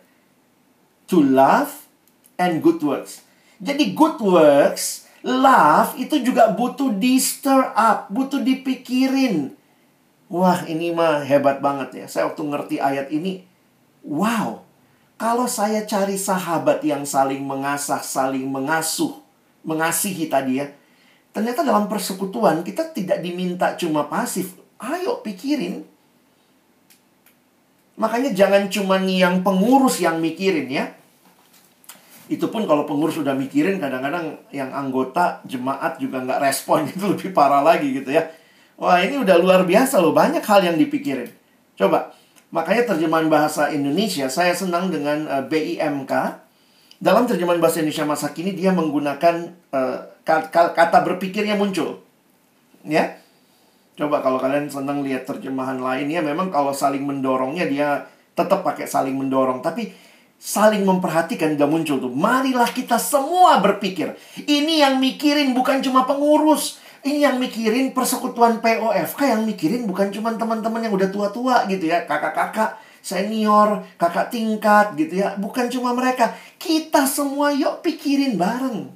to love and good works. Jadi good works, love itu juga butuh di stir up, butuh dipikirin. Wah, ini mah hebat banget ya. Saya waktu ngerti ayat ini, Wow, kalau saya cari sahabat yang saling mengasah, saling mengasuh, mengasihi tadi ya, ternyata dalam persekutuan kita tidak diminta cuma pasif. Ayo pikirin. Makanya jangan cuma yang pengurus yang mikirin ya. Itu pun kalau pengurus sudah mikirin, kadang-kadang yang anggota jemaat juga nggak respon, itu lebih parah lagi gitu ya. Wah ini udah luar biasa loh, banyak hal yang dipikirin. Coba, Makanya terjemahan bahasa Indonesia saya senang dengan uh, eh, BIMK. Dalam terjemahan bahasa Indonesia masa kini dia menggunakan uh, kata berpikirnya muncul. Ya. Coba kalau kalian senang lihat terjemahan lainnya memang kalau saling mendorongnya dia tetap pakai saling mendorong, tapi saling memperhatikan gak muncul tuh. Marilah kita semua berpikir. Ini yang mikirin bukan cuma pengurus. Ini yang mikirin persekutuan POFK yang mikirin bukan cuma teman-teman yang udah tua-tua gitu ya. Kakak-kakak senior, kakak tingkat gitu ya. Bukan cuma mereka. Kita semua yuk pikirin bareng.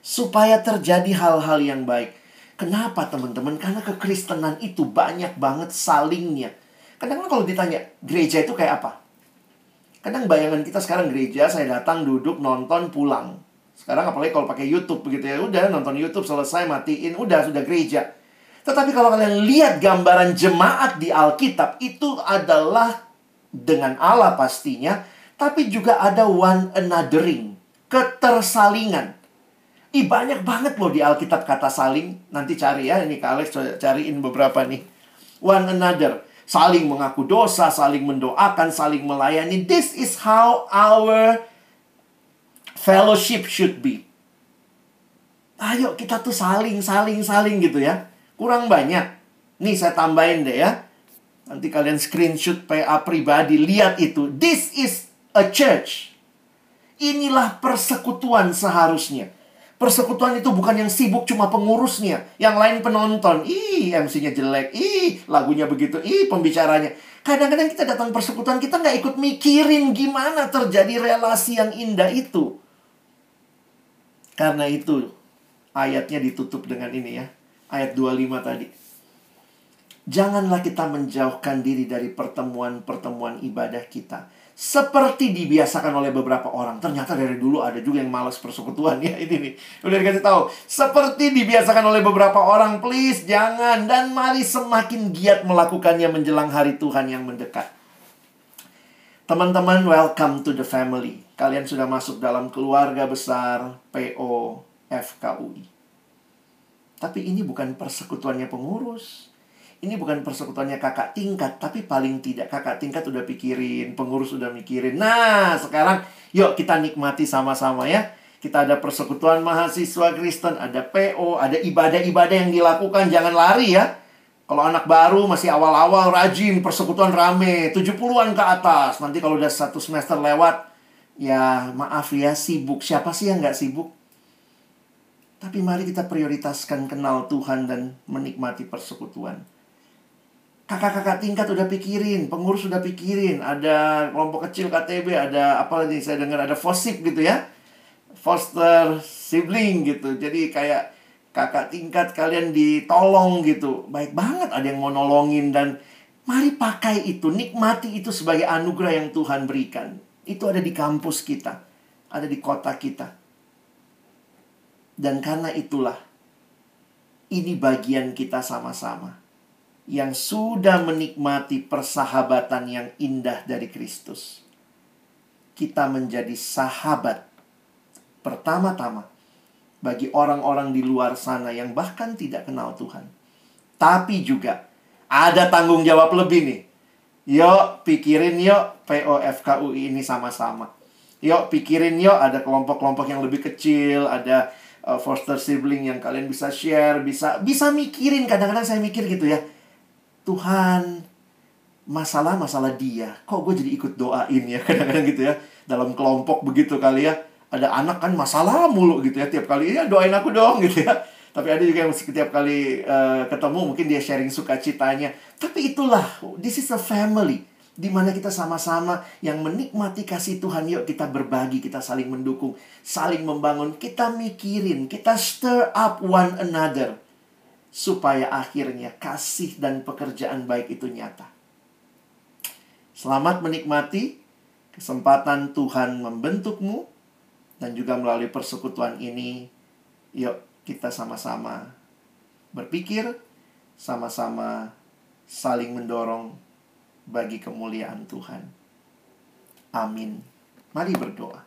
Supaya terjadi hal-hal yang baik. Kenapa teman-teman? Karena kekristenan itu banyak banget salingnya. Kadang-kadang kalau ditanya, gereja itu kayak apa? Kadang bayangan kita sekarang gereja, saya datang, duduk, nonton, pulang. Sekarang apalagi kalau pakai YouTube begitu ya, udah nonton YouTube selesai, matiin, udah sudah gereja. Tetapi kalau kalian lihat gambaran jemaat di Alkitab, itu adalah dengan Allah pastinya, tapi juga ada one anothering, ketersalingan. Ih, banyak banget loh di Alkitab kata saling. Nanti cari ya, ini Kak Alex cariin beberapa nih. One another saling mengaku dosa, saling mendoakan, saling melayani. This is how our fellowship should be. Ayo kita tuh saling, saling, saling gitu ya. Kurang banyak. Nih saya tambahin deh ya. Nanti kalian screenshot PA pribadi, lihat itu. This is a church. Inilah persekutuan seharusnya. Persekutuan itu bukan yang sibuk cuma pengurusnya, yang lain penonton. Ih, MC-nya jelek. Ih, lagunya begitu. Ih, pembicaranya. Kadang-kadang kita datang persekutuan, kita nggak ikut mikirin gimana terjadi relasi yang indah itu. Karena itu, ayatnya ditutup dengan ini ya. Ayat 25 tadi. Janganlah kita menjauhkan diri dari pertemuan-pertemuan ibadah kita seperti dibiasakan oleh beberapa orang. Ternyata dari dulu ada juga yang malas persekutuan ya ini nih. Udah dikasih tahu. Seperti dibiasakan oleh beberapa orang, please jangan dan mari semakin giat melakukannya menjelang hari Tuhan yang mendekat. Teman-teman, welcome to the family. Kalian sudah masuk dalam keluarga besar PO FKUI. Tapi ini bukan persekutuannya pengurus ini bukan persekutuannya kakak tingkat, tapi paling tidak kakak tingkat udah pikirin, pengurus udah mikirin. Nah, sekarang yuk kita nikmati sama-sama ya. Kita ada persekutuan mahasiswa Kristen, ada PO, ada ibadah-ibadah yang dilakukan, jangan lari ya. Kalau anak baru masih awal-awal rajin, persekutuan rame, 70-an ke atas. Nanti kalau udah satu semester lewat, ya maaf ya sibuk. Siapa sih yang nggak sibuk? Tapi mari kita prioritaskan kenal Tuhan dan menikmati persekutuan kakak-kakak tingkat udah pikirin, pengurus udah pikirin, ada kelompok kecil KTB, ada apa lagi saya dengar ada FOSIP gitu ya. Foster sibling gitu. Jadi kayak kakak tingkat kalian ditolong gitu. Baik banget ada yang mau nolongin dan mari pakai itu, nikmati itu sebagai anugerah yang Tuhan berikan. Itu ada di kampus kita, ada di kota kita. Dan karena itulah ini bagian kita sama-sama yang sudah menikmati persahabatan yang indah dari Kristus. Kita menjadi sahabat pertama-tama bagi orang-orang di luar sana yang bahkan tidak kenal Tuhan. Tapi juga ada tanggung jawab lebih nih. Yuk pikirin yuk POFKUI ini sama-sama. Yuk pikirin yuk ada kelompok-kelompok yang lebih kecil, ada uh, foster sibling yang kalian bisa share, bisa bisa mikirin kadang-kadang saya mikir gitu ya Tuhan masalah-masalah dia. Kok gue jadi ikut doain ya kadang-kadang gitu ya. Dalam kelompok begitu kali ya. Ada anak kan masalah mulu gitu ya. Tiap kali ya doain aku dong gitu ya. Tapi ada juga yang setiap kali uh, ketemu mungkin dia sharing sukacitanya. Tapi itulah this is a family. Di mana kita sama-sama yang menikmati kasih Tuhan yuk kita berbagi kita saling mendukung saling membangun. Kita mikirin kita stir up one another supaya akhirnya kasih dan pekerjaan baik itu nyata. Selamat menikmati kesempatan Tuhan membentukmu dan juga melalui persekutuan ini yuk kita sama-sama berpikir, sama-sama saling mendorong bagi kemuliaan Tuhan. Amin. Mari berdoa.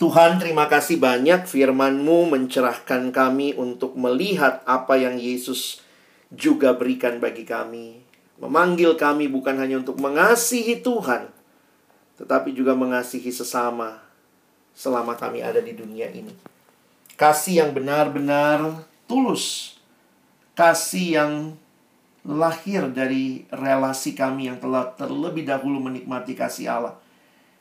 Tuhan, terima kasih banyak firman-Mu mencerahkan kami untuk melihat apa yang Yesus juga berikan bagi kami. Memanggil kami bukan hanya untuk mengasihi Tuhan, tetapi juga mengasihi sesama selama kami ada di dunia ini. Kasih yang benar-benar tulus. Kasih yang lahir dari relasi kami yang telah terlebih dahulu menikmati kasih Allah.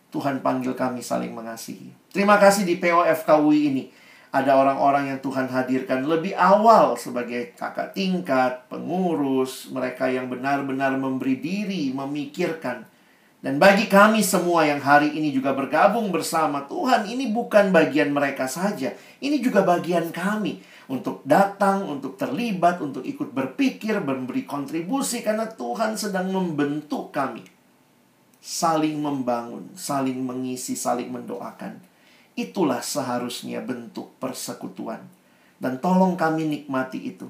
Tuhan panggil kami saling mengasihi. Terima kasih di POFKUI ini. Ada orang-orang yang Tuhan hadirkan lebih awal sebagai kakak tingkat, pengurus, mereka yang benar-benar memberi diri, memikirkan. Dan bagi kami semua yang hari ini juga bergabung bersama Tuhan, ini bukan bagian mereka saja. Ini juga bagian kami untuk datang, untuk terlibat, untuk ikut berpikir, memberi kontribusi karena Tuhan sedang membentuk kami. Saling membangun, saling mengisi, saling mendoakan. Itulah seharusnya bentuk persekutuan. Dan tolong kami nikmati itu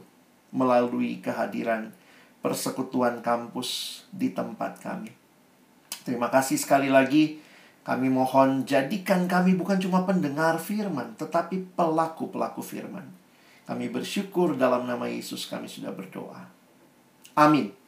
melalui kehadiran persekutuan kampus di tempat kami. Terima kasih sekali lagi. Kami mohon jadikan kami bukan cuma pendengar firman, tetapi pelaku-pelaku firman. Kami bersyukur dalam nama Yesus kami sudah berdoa. Amin.